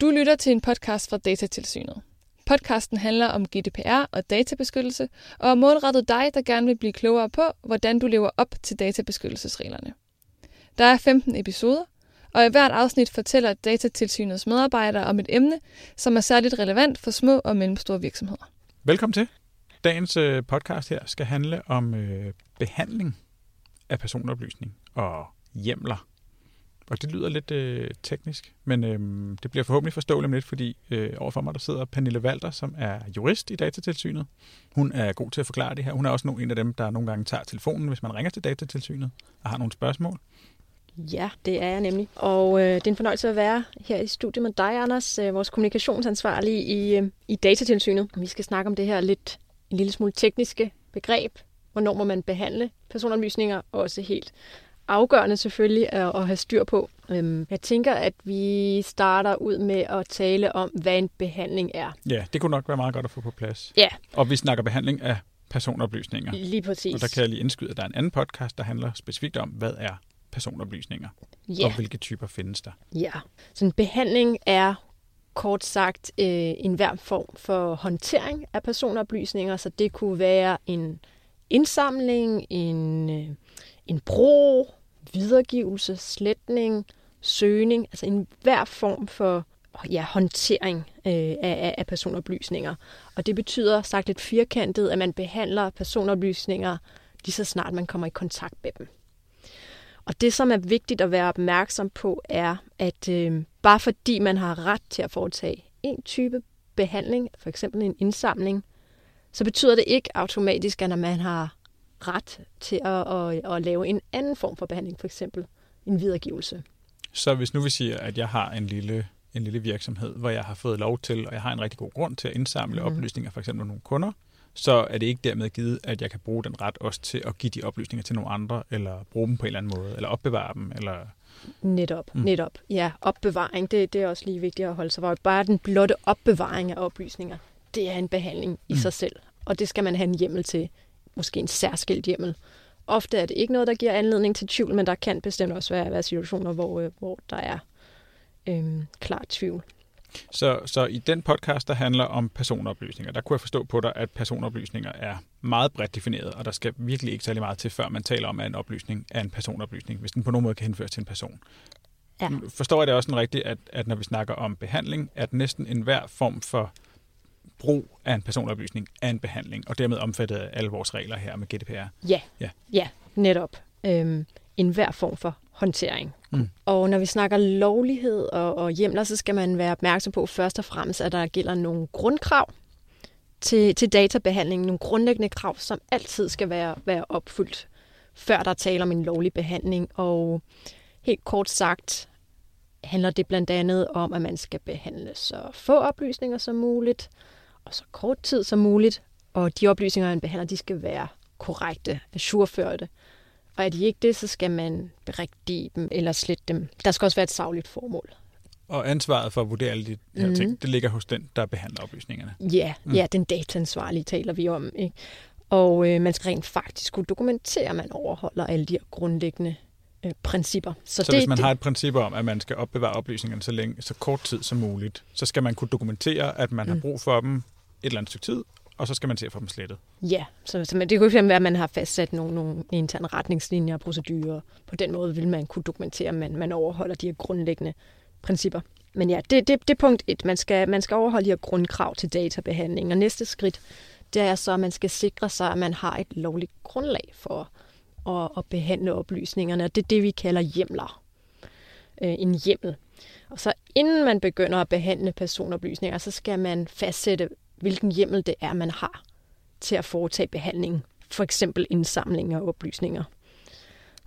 Du lytter til en podcast fra Datatilsynet. Podcasten handler om GDPR og databeskyttelse, og er målrettet dig, der gerne vil blive klogere på, hvordan du lever op til databeskyttelsesreglerne. Der er 15 episoder, og i hvert afsnit fortæller Datatilsynets medarbejdere om et emne, som er særligt relevant for små og mellemstore virksomheder. Velkommen til. Dagens øh, podcast her skal handle om øh, behandling af personoplysning og hjemler. Og det lyder lidt øh, teknisk, men øh, det bliver forhåbentlig forståeligt om lidt, fordi øh, overfor mig der sidder Pernille Walter, som er jurist i Datatilsynet. Hun er god til at forklare det her. Hun er også en af dem, der nogle gange tager telefonen, hvis man ringer til Datatilsynet og har nogle spørgsmål. Ja, det er jeg nemlig. Og øh, det er en fornøjelse at være her i studiet med dig, Anders, øh, vores kommunikationsansvarlige i, øh, i Datatilsynet. Vi skal snakke om det her lidt en lille smule tekniske begreb. Hvornår må man behandle personoplysninger? Også helt afgørende selvfølgelig at, at have styr på. Øhm, jeg tænker, at vi starter ud med at tale om, hvad en behandling er. Ja, det kunne nok være meget godt at få på plads. Ja. Og vi snakker behandling af personoplysninger. Lige præcis. Og der kan jeg lige indskyde, at der er en anden podcast, der handler specifikt om, hvad er personoplysninger, ja. og hvilke typer findes der. Ja, så en behandling er kort sagt øh, en hver form for håndtering af personoplysninger, så det kunne være en indsamling, en, øh, en brug, videregivelse, sletning, søgning, altså en hver form for ja, håndtering øh, af, af personoplysninger. Og det betyder, sagt lidt firkantet, at man behandler personoplysninger lige så snart man kommer i kontakt med dem. Og det, som er vigtigt at være opmærksom på, er, at øh, bare fordi man har ret til at foretage en type behandling, for eksempel en indsamling, så betyder det ikke automatisk, at når man har ret til at, at, at lave en anden form for behandling, for eksempel en videregivelse. Så hvis nu vi siger, at jeg har en lille, en lille virksomhed, hvor jeg har fået lov til, og jeg har en rigtig god grund til at indsamle mm. oplysninger, for eksempel nogle kunder, så er det ikke dermed givet, at jeg kan bruge den ret også til at give de oplysninger til nogle andre, eller bruge dem på en eller anden måde, eller opbevare dem, eller... Netop, mm. netop. Ja, opbevaring, det, det er også lige vigtigt at holde sig for. Bare den blotte opbevaring af oplysninger, det er en behandling i mm. sig selv, og det skal man have en hjemmel til, måske en særskilt hjemmel. Ofte er det ikke noget, der giver anledning til tvivl, men der kan bestemt også være, være situationer, hvor, øh, hvor der er øhm, klar tvivl. Så, så i den podcast, der handler om personoplysninger, der kunne jeg forstå på dig, at personoplysninger er meget bredt defineret, og der skal virkelig ikke særlig meget til, før man taler om, at en oplysning er en personoplysning, hvis den på nogen måde kan henføres til en person. Ja. Forstår jeg det også rigtigt, at, at når vi snakker om behandling, at næsten enhver form for brug af en personoplysning er en behandling, og dermed omfattet af alle vores regler her med GDPR? Ja, ja, ja netop. Øhm, en hver form for håndtering. Mm. Og når vi snakker lovlighed og, og hjemler, så skal man være opmærksom på først og fremmest, at der gælder nogle grundkrav til, til databehandling. Nogle grundlæggende krav, som altid skal være, være opfyldt, før der taler om en lovlig behandling. Og helt kort sagt handler det blandt andet om, at man skal behandle så få oplysninger som muligt, og så kort tid som muligt. Og de oplysninger, man behandler, de skal være korrekte, ajourførte. Og er de ikke det, så skal man berigtige dem eller slette dem. Der skal også være et savligt formål. Og ansvaret for at vurdere alle de her mm. ting, det ligger hos den, der behandler oplysningerne? Ja, mm. ja den dataansvarlige taler vi om. Ikke? Og øh, man skal rent faktisk kunne dokumentere, at man overholder alle de her grundlæggende øh, principper. Så, så det, hvis man det, har et princip om, at man skal opbevare oplysningerne så, længe, så kort tid som muligt, så skal man kunne dokumentere, at man mm. har brug for dem eller andet stykke tid, og så skal man til at få dem slettet. Ja, så, så det kunne være, at man har fastsat nogle, nogle interne retningslinjer og procedurer. På den måde vil man kunne dokumentere, at man, man overholder de her grundlæggende principper. Men ja, det, det, det er punkt et. Man skal, man skal overholde de her grundkrav til databehandling. Og næste skridt, det er så, at man skal sikre sig, at man har et lovligt grundlag for at, at behandle oplysningerne. Og det er det, vi kalder hjemler. Øh, en hjemmel. Og så inden man begynder at behandle personoplysninger, så skal man fastsætte, hvilken hjemmel det er, man har til at foretage behandling. For eksempel indsamling af oplysninger.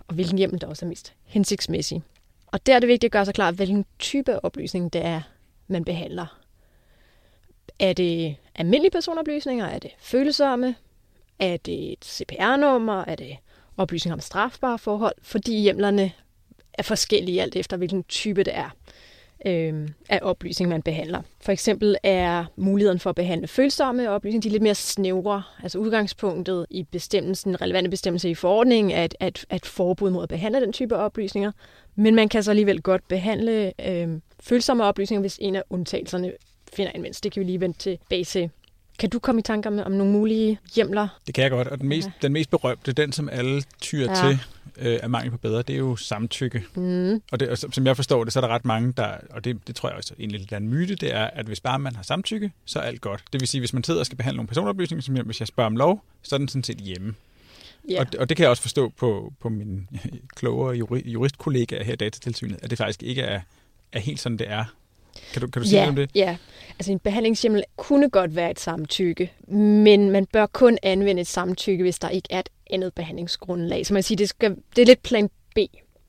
Og hvilken hjemmel der også er mest hensigtsmæssig. Og der er det vigtigt at gøre sig klart, hvilken type oplysning det er, man behandler. Er det almindelige personoplysninger? Er det følsomme? Er det et CPR-nummer? Er det oplysninger om strafbare forhold? Fordi hjemlerne er forskellige alt efter, hvilken type det er øh, af oplysning, man behandler. For eksempel er muligheden for at behandle følsomme oplysninger, de er lidt mere snævre. Altså udgangspunktet i bestemmelsen, relevante bestemmelse i forordningen, er at, at, at forbud mod at behandle den type oplysninger. Men man kan så alligevel godt behandle øh, følsomme oplysninger, hvis en af undtagelserne finder anvendelse. Det kan vi lige vende tilbage til. Kan du komme i tanker om, om nogle mulige hjemler? Det kan jeg godt, og den mest, ja. den mest berømte, den som alle tyrer ja. til øh, af mangel på bedre, det er jo samtykke. Mm. Og, det, og som jeg forstår det, så er der ret mange, der, og det, det tror jeg også egentlig er en myte, det er, at hvis bare man har samtykke, så er alt godt. Det vil sige, hvis man sidder og skal behandle nogle personoplysninger, som hvis jeg spørger om lov, så er den sådan set hjemme. Yeah. Og, og det kan jeg også forstå på, på mine klogere juristkollegaer her i datatilsynet, at det faktisk ikke er, er helt sådan, det er. Kan du, kan du sige ja, om det? Ja, altså en behandlingshjemmel kunne godt være et samtykke, men man bør kun anvende et samtykke, hvis der ikke er et andet behandlingsgrundlag. Så man siger, det, skal, det er lidt plan B,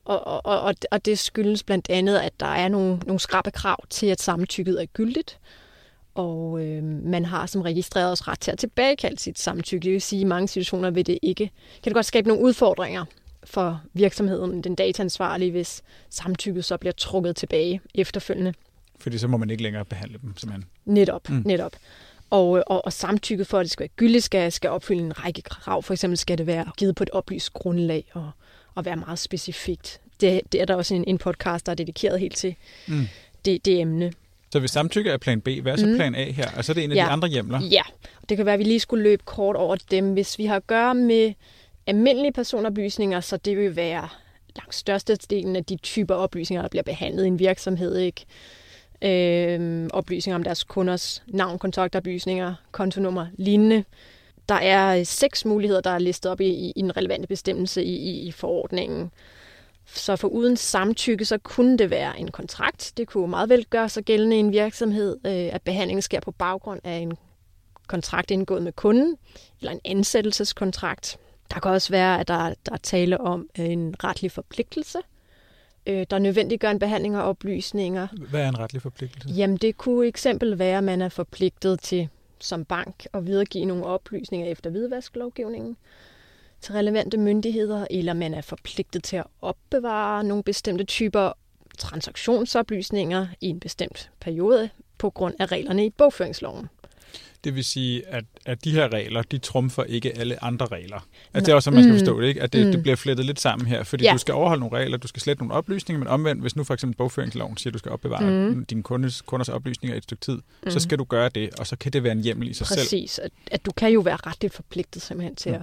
og, og, og, og det skyldes blandt andet, at der er nogle, nogle skrappe krav til, at samtykket er gyldigt. Og øh, man har som registreret også ret til at tilbagekalde sit samtykke. Det vil sige, at i mange situationer vil det ikke. Kan det godt skabe nogle udfordringer for virksomheden, den dataansvarlige, hvis samtykket så bliver trukket tilbage efterfølgende. Fordi så må man ikke længere behandle dem, simpelthen. Netop, mm. netop. Og, og, og samtykket for, at det skal være gyldigt, skal, skal opfylde en række krav. For eksempel skal det være givet på et oplyst grundlag og, og være meget specifikt. Det, det er der også en, en podcast, der er dedikeret helt til mm. det, det emne. Så hvis samtykke er plan B, hvad er så mm. plan A her? Og så er det en af ja. de andre hjemler? Ja, det kan være, at vi lige skulle løbe kort over dem. Hvis vi har at gøre med almindelige personoplysninger, så det vil være langt størstedelen af de typer oplysninger, der bliver behandlet i en virksomhed. Ikke? Øh, oplysninger om deres kunders navn, kontaktoplysninger, kontonummer, lignende. Der er øh, seks muligheder, der er listet op i, i, i en relevante bestemmelse i, i, i forordningen. Så for uden samtykke, så kunne det være en kontrakt. Det kunne meget vel gøre sig gældende i en virksomhed, øh, at behandlingen sker på baggrund af en kontrakt indgået med kunden, eller en ansættelseskontrakt. Der kan også være, at der, der er tale om øh, en retlig forpligtelse – øh, der nødvendiggør en behandling af oplysninger. Hvad er en retlig forpligtelse? Jamen, det kunne eksempel være, at man er forpligtet til som bank at videregive nogle oplysninger efter hvidvasklovgivningen til relevante myndigheder, eller man er forpligtet til at opbevare nogle bestemte typer transaktionsoplysninger i en bestemt periode på grund af reglerne i bogføringsloven. Det vil sige, at, at de her regler, de trumfer ikke alle andre regler. Altså, det er også, som man skal mm. forstå det, ikke? At det, mm. det bliver flettet lidt sammen her, fordi ja. du skal overholde nogle regler, du skal slette nogle oplysninger, men omvendt, hvis nu for eksempel bogføringsloven siger, at du skal opbevare mm. dine kunders, kunders oplysninger i et stykke tid, mm. så skal du gøre det, og så kan det være en hjemmel i sig Præcis. selv. Præcis, at, at du kan jo være retligt forpligtet simpelthen til mm. at,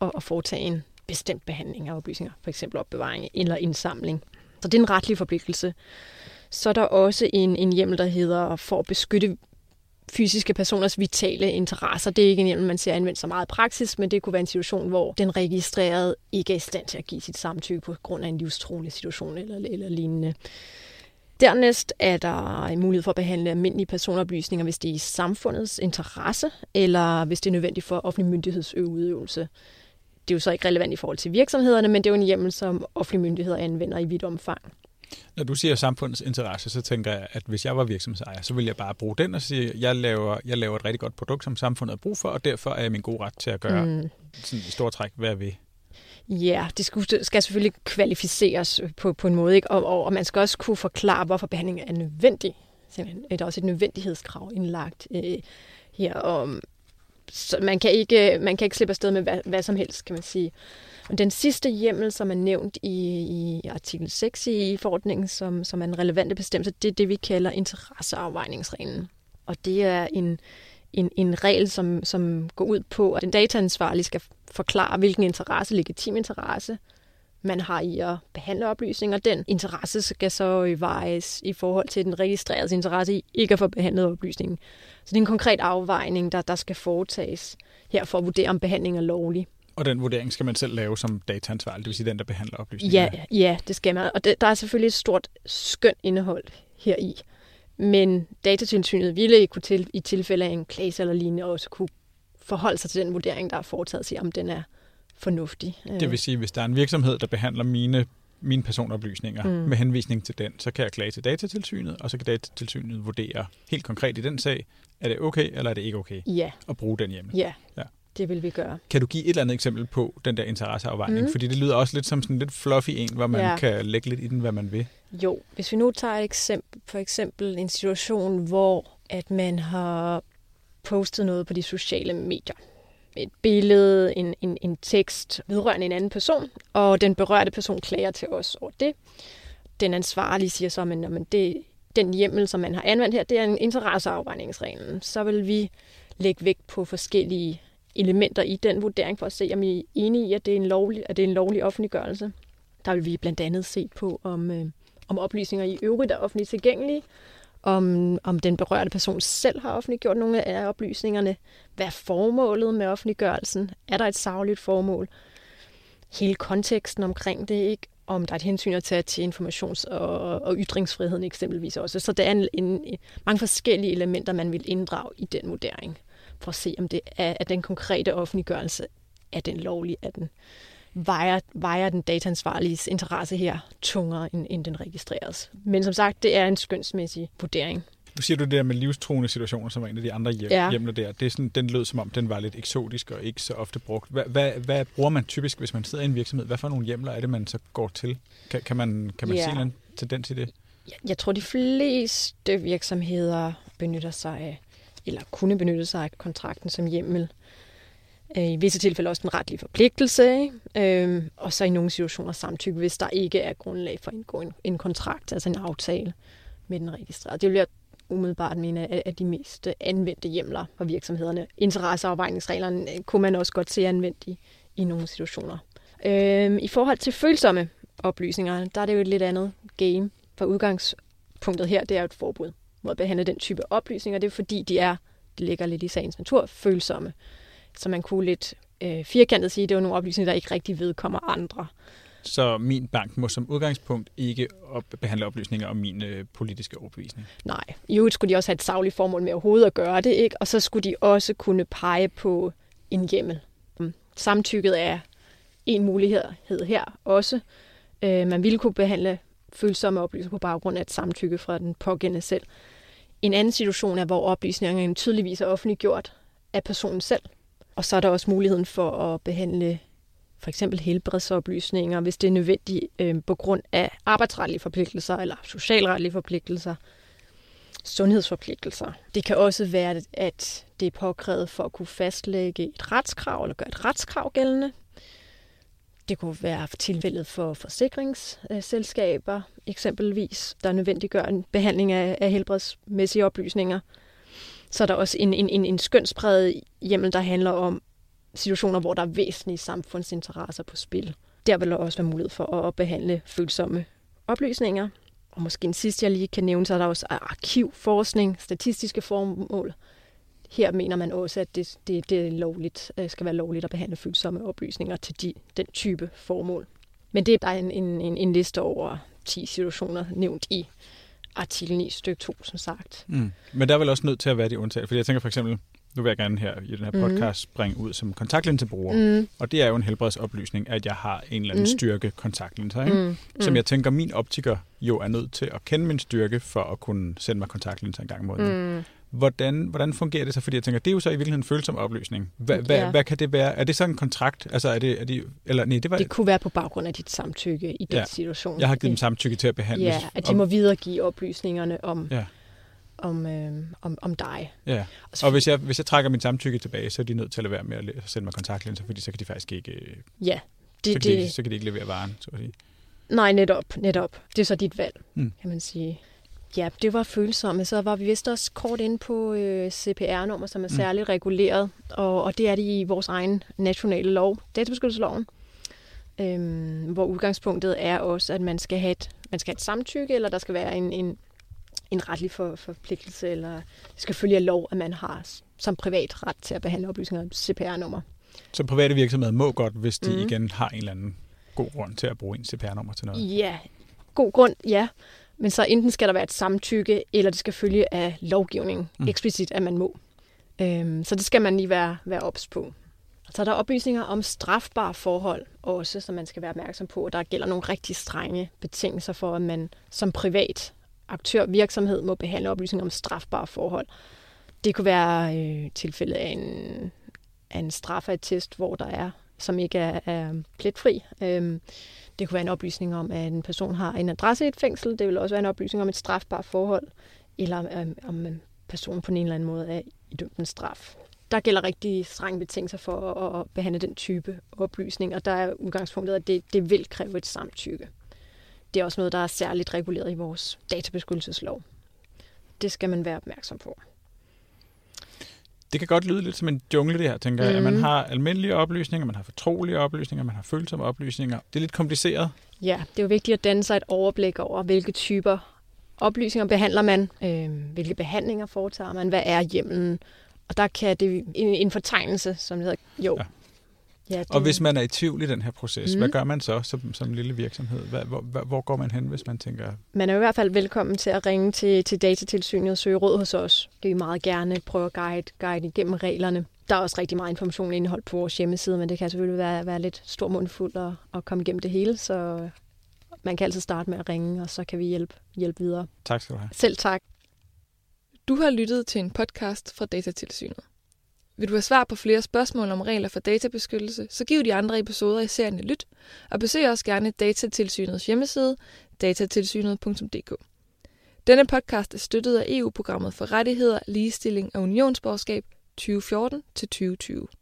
at, at foretage en bestemt behandling af oplysninger, for eksempel opbevaring eller indsamling. Så det er en retlig forpligtelse. Så er der også en, en hjemmel, der hedder for at beskytte fysiske personers vitale interesser. Det er ikke en hjemmel, man ser anvendt så meget i praksis, men det kunne være en situation, hvor den registrerede ikke er i stand til at give sit samtykke på grund af en livstruende situation eller, eller lignende. Dernæst er der en mulighed for at behandle almindelige personoplysninger, hvis det er i samfundets interesse, eller hvis det er nødvendigt for offentlig myndighedsudøvelse. Det er jo så ikke relevant i forhold til virksomhederne, men det er jo en hjemmel, som offentlige myndigheder anvender i vidt omfang. Når du siger samfundets interesse, så tænker jeg, at hvis jeg var virksomhedsejer, så ville jeg bare bruge den og sige, at jeg laver, jeg laver et rigtig godt produkt, som samfundet har brug for, og derfor er jeg min gode ret til at gøre mm. sådan i stor træk, hvad jeg vil. Ja, det skal, skal selvfølgelig kvalificeres på, på en måde, ikke? Og, og, og man skal også kunne forklare, hvorfor behandling er nødvendig. Simpelthen. Der er også et nødvendighedskrav indlagt øh, her. Og, så man kan, ikke, man kan ikke slippe afsted med hvad, hvad som helst, kan man sige. Og den sidste hjemmel, som er nævnt i, i artikel 6 i forordningen, som, som er en relevante bestemmelse, det er det, vi kalder interesseafvejningsreglen. Og det er en, en, en regel, som, som går ud på, at den dataansvarlige skal forklare, hvilken interesse, legitim interesse, man har i at behandle oplysninger. Den interesse skal så vejes i forhold til den registrerede interesse i ikke at få behandlet oplysningen. Så det er en konkret afvejning, der, der skal foretages her for at vurdere, om behandlingen er lovlig. Og den vurdering skal man selv lave som dataansvarlig, det vil sige den, der behandler oplysninger? Ja, ja det skal man. Og det, der er selvfølgelig et stort skøn indhold heri. Men datatilsynet ville kunne til, i tilfælde af en klage eller lignende også kunne forholde sig til den vurdering, der er foretaget, sig om den er fornuftig. Det vil sige, hvis der er en virksomhed, der behandler mine mine personoplysninger mm. med henvisning til den, så kan jeg klage til datatilsynet, og så kan datatilsynet vurdere helt konkret i den sag, er det okay, eller er det ikke okay ja. at bruge den hjemmel. Ja. ja det vil vi gøre. Kan du give et eller andet eksempel på den der interesseafvejning? Mm. Fordi det lyder også lidt som sådan lidt fluffy en, hvor man ja. kan lægge lidt i den, hvad man vil. Jo, hvis vi nu tager et eksempel, for eksempel en situation, hvor at man har postet noget på de sociale medier. Et billede, en, en, en tekst vedrørende en anden person, og den berørte person klager til os over det. den ansvarlige siger så, men, det, den hjemmel, som man har anvendt her, det er en interesseafvejningsreglen. Så vil vi lægge vægt på forskellige elementer i den vurdering for at se, om I er enige i, at det er en lovlig, at det er en lovlig offentliggørelse. Der vil vi blandt andet se på, om, øh, om oplysninger i øvrigt er offentligt tilgængelige, om, om den berørte person selv har offentliggjort nogle af oplysningerne. Hvad er formålet med offentliggørelsen? Er der et sagligt formål? Hele konteksten omkring det, ikke? om der er et hensyn at tage til informations- og, og ytringsfriheden eksempelvis også. Så der er en, en, mange forskellige elementer, man vil inddrage i den vurdering, for at se, om det er, at den konkrete offentliggørelse er den lovlig, er den vejer, vejer den dataansvarliges interesse her tungere, end, end den registreres. Men som sagt, det er en skønsmæssig vurdering. Nu siger du det der med livstruende situationer, som var en af de andre hjem, ja. hjemler der. Det er sådan, den lød som om, den var lidt eksotisk og ikke så ofte brugt. Hvad, hvad, hvad bruger man typisk, hvis man sidder i en virksomhed? Hvad for nogle hjemler er det, man så går til? Kan, kan man, kan man ja. se en tendens i det? Jeg tror, de fleste virksomheder benytter sig af, eller kunne benytte sig af kontrakten som hjemmel. Øh, I visse tilfælde også en retlig forpligtelse, ikke? Øhm, og så i nogle situationer samtykke, hvis der ikke er grundlag for at indgå en, en kontrakt, altså en aftale med den registrerede. Det vil jeg umiddelbart mene af de mest øh, anvendte hjemler for virksomhederne. Interesseafvejningsreglerne øh, kunne man også godt se anvendt i, i nogle situationer. Øhm, I forhold til følsomme oplysninger, der er det jo et lidt andet game. For udgangspunktet her, det er jo et forbud mod at behandle den type oplysninger. Det er fordi, de er, det ligger lidt i sagens natur, følsomme. Så man kunne lidt øh, firkantet sige, at det er nogle oplysninger, der ikke rigtig vedkommer andre. Så min bank må som udgangspunkt ikke op- behandle oplysninger om min øh, politiske overbevisning? Nej. I øvrigt skulle de også have et savligt formål med overhovedet at gøre det, ikke? og så skulle de også kunne pege på en hjemmel. Mm. Samtykket er en mulighed her også. Øh, man ville kunne behandle følsomme oplysninger på baggrund af et samtykke fra den pågældende selv. En anden situation er, hvor oplysningerne tydeligvis er offentliggjort af personen selv. Og så er der også muligheden for at behandle for eksempel helbredsoplysninger, hvis det er nødvendigt øh, på grund af arbejdsretlige forpligtelser eller socialretlige forpligtelser, sundhedsforpligtelser. Det kan også være, at det er påkrævet for at kunne fastlægge et retskrav eller gøre et retskrav gældende. Det kunne være tilfældet for forsikringsselskaber eksempelvis, der nødvendiggør en behandling af, af helbredsmæssige oplysninger. Så er der også en, en, en, en skønspræget hjemmel, der handler om situationer, hvor der er væsentlige samfundsinteresser på spil. Der vil der også være mulighed for at behandle følsomme oplysninger. Og måske en sidste, jeg lige kan nævne, så er der også arkivforskning, statistiske formål. Her mener man også, at det, det, det er lovligt, øh, skal være lovligt at behandle følsomme oplysninger til de, den type formål. Men det er bare en, en, en liste over 10 situationer nævnt i artikel 9 stykke 2, som sagt. Mm. Men der er vel også nødt til at være de undtagelser. Fordi jeg tænker for eksempel, nu vil jeg gerne her i den her podcast mm. springe ud som kontaktlinsebruger. Mm. Og det er jo en helbredsoplysning, at jeg har en eller anden mm. styrke kontaktlinser, ikke? Mm. som jeg tænker, min optiker jo er nødt til at kende min styrke, for at kunne sende mig kontaktlinser en gang i måneden. Mm. Hvordan, hvordan fungerer det så? Fordi jeg tænker, det er jo så i virkeligheden en følsom oplysning. Hva, ja. hvad kan det være? Er det så en kontrakt? Altså, er det, er det, eller, nej, det, var... det kunne være på baggrund af dit samtykke i den ja. situation. Jeg har givet dem samtykke til at behandle. Ja, at de må videregive oplysningerne om, ja om, øh, om, om dig. Ja, og, og hvis, jeg, hvis jeg trækker min samtykke tilbage, så er de nødt til at lade være med at sende mig kontaktlinser, fordi så kan de faktisk ikke, øh, ja, det, så, kan det, de, så kan de ikke levere varen, så at sige. Nej, netop, netop. Det er så dit valg, mm. kan man sige. Ja, det var følsomme. Så var vi vist også kort inde på øh, CPR-nummer, som er mm. særligt reguleret, og, og det er det i vores egen nationale lov, databeskyttelsesloven, øhm, hvor udgangspunktet er også, at man skal have et, man skal have et samtykke, eller der skal være en, en en retlig for, forpligtelse, eller det skal følge af lov, at man har som privat ret til at behandle oplysninger om CPR-nummer. Så private virksomheder må godt, hvis de mm. igen har en eller anden god grund til at bruge en CPR-nummer til noget? Ja, god grund, ja. Men så enten skal der være et samtykke, eller det skal følge af lovgivning mm. eksplicit, at man må. Øhm, så det skal man lige være, være ops på. Så er der oplysninger om strafbare forhold også, som man skal være opmærksom på. Der gælder nogle rigtig strenge betingelser for, at man som privat aktør, virksomhed må behandle oplysninger om strafbare forhold. Det kunne være øh, tilfældet af en, af en straffetest, hvor der er, som ikke er, er pletfri. Øhm, det kunne være en oplysning om, at en person har en adresse i et fængsel. Det vil også være en oplysning om et strafbart forhold, eller øhm, om en person på en eller anden måde er idømt en straf. Der gælder rigtig strenge betingelser for at behandle den type oplysning, og der er udgangspunktet, at det, det vil kræve et samtykke det er også noget, der er særligt reguleret i vores databeskyttelseslov. Det skal man være opmærksom på. Det kan godt lyde lidt som en jungle, det her, tænker jeg. At man har almindelige oplysninger, man har fortrolige oplysninger, man har følsomme oplysninger. Det er lidt kompliceret. Ja, det er jo vigtigt at danne sig et overblik over, hvilke typer oplysninger behandler man, øh, hvilke behandlinger foretager man, hvad er hjemmelen. Og der kan det en, en fortegnelse, som det hedder, jo. Ja. Ja, det, Og hvis man er i tvivl i den her proces, mm. hvad gør man så som, som lille virksomhed? Hvad, hvor, hvor- hvor går man hen, hvis man tænker, Man er i hvert fald velkommen til at ringe til, til datatilsynet og søge råd hos os. Det vil vi meget gerne prøve at guide, guide igennem reglerne. Der er også rigtig meget information indeholdt på vores hjemmeside, men det kan selvfølgelig være, være lidt stor mundfuld at, at komme igennem det hele, så man kan altid starte med at ringe, og så kan vi hjælpe, hjælpe videre. tak skal du have. Selv tak. Du har lyttet til en podcast fra Datatilsynet. Vil du have svar på flere spørgsmål om regler for databeskyttelse, så giv de andre episoder i serien et lyt, og besøg også gerne Datatilsynets hjemmeside, datatilsynet.dk. Denne podcast er støttet af EU-programmet for rettigheder, ligestilling og unionsborgerskab 2014-2020.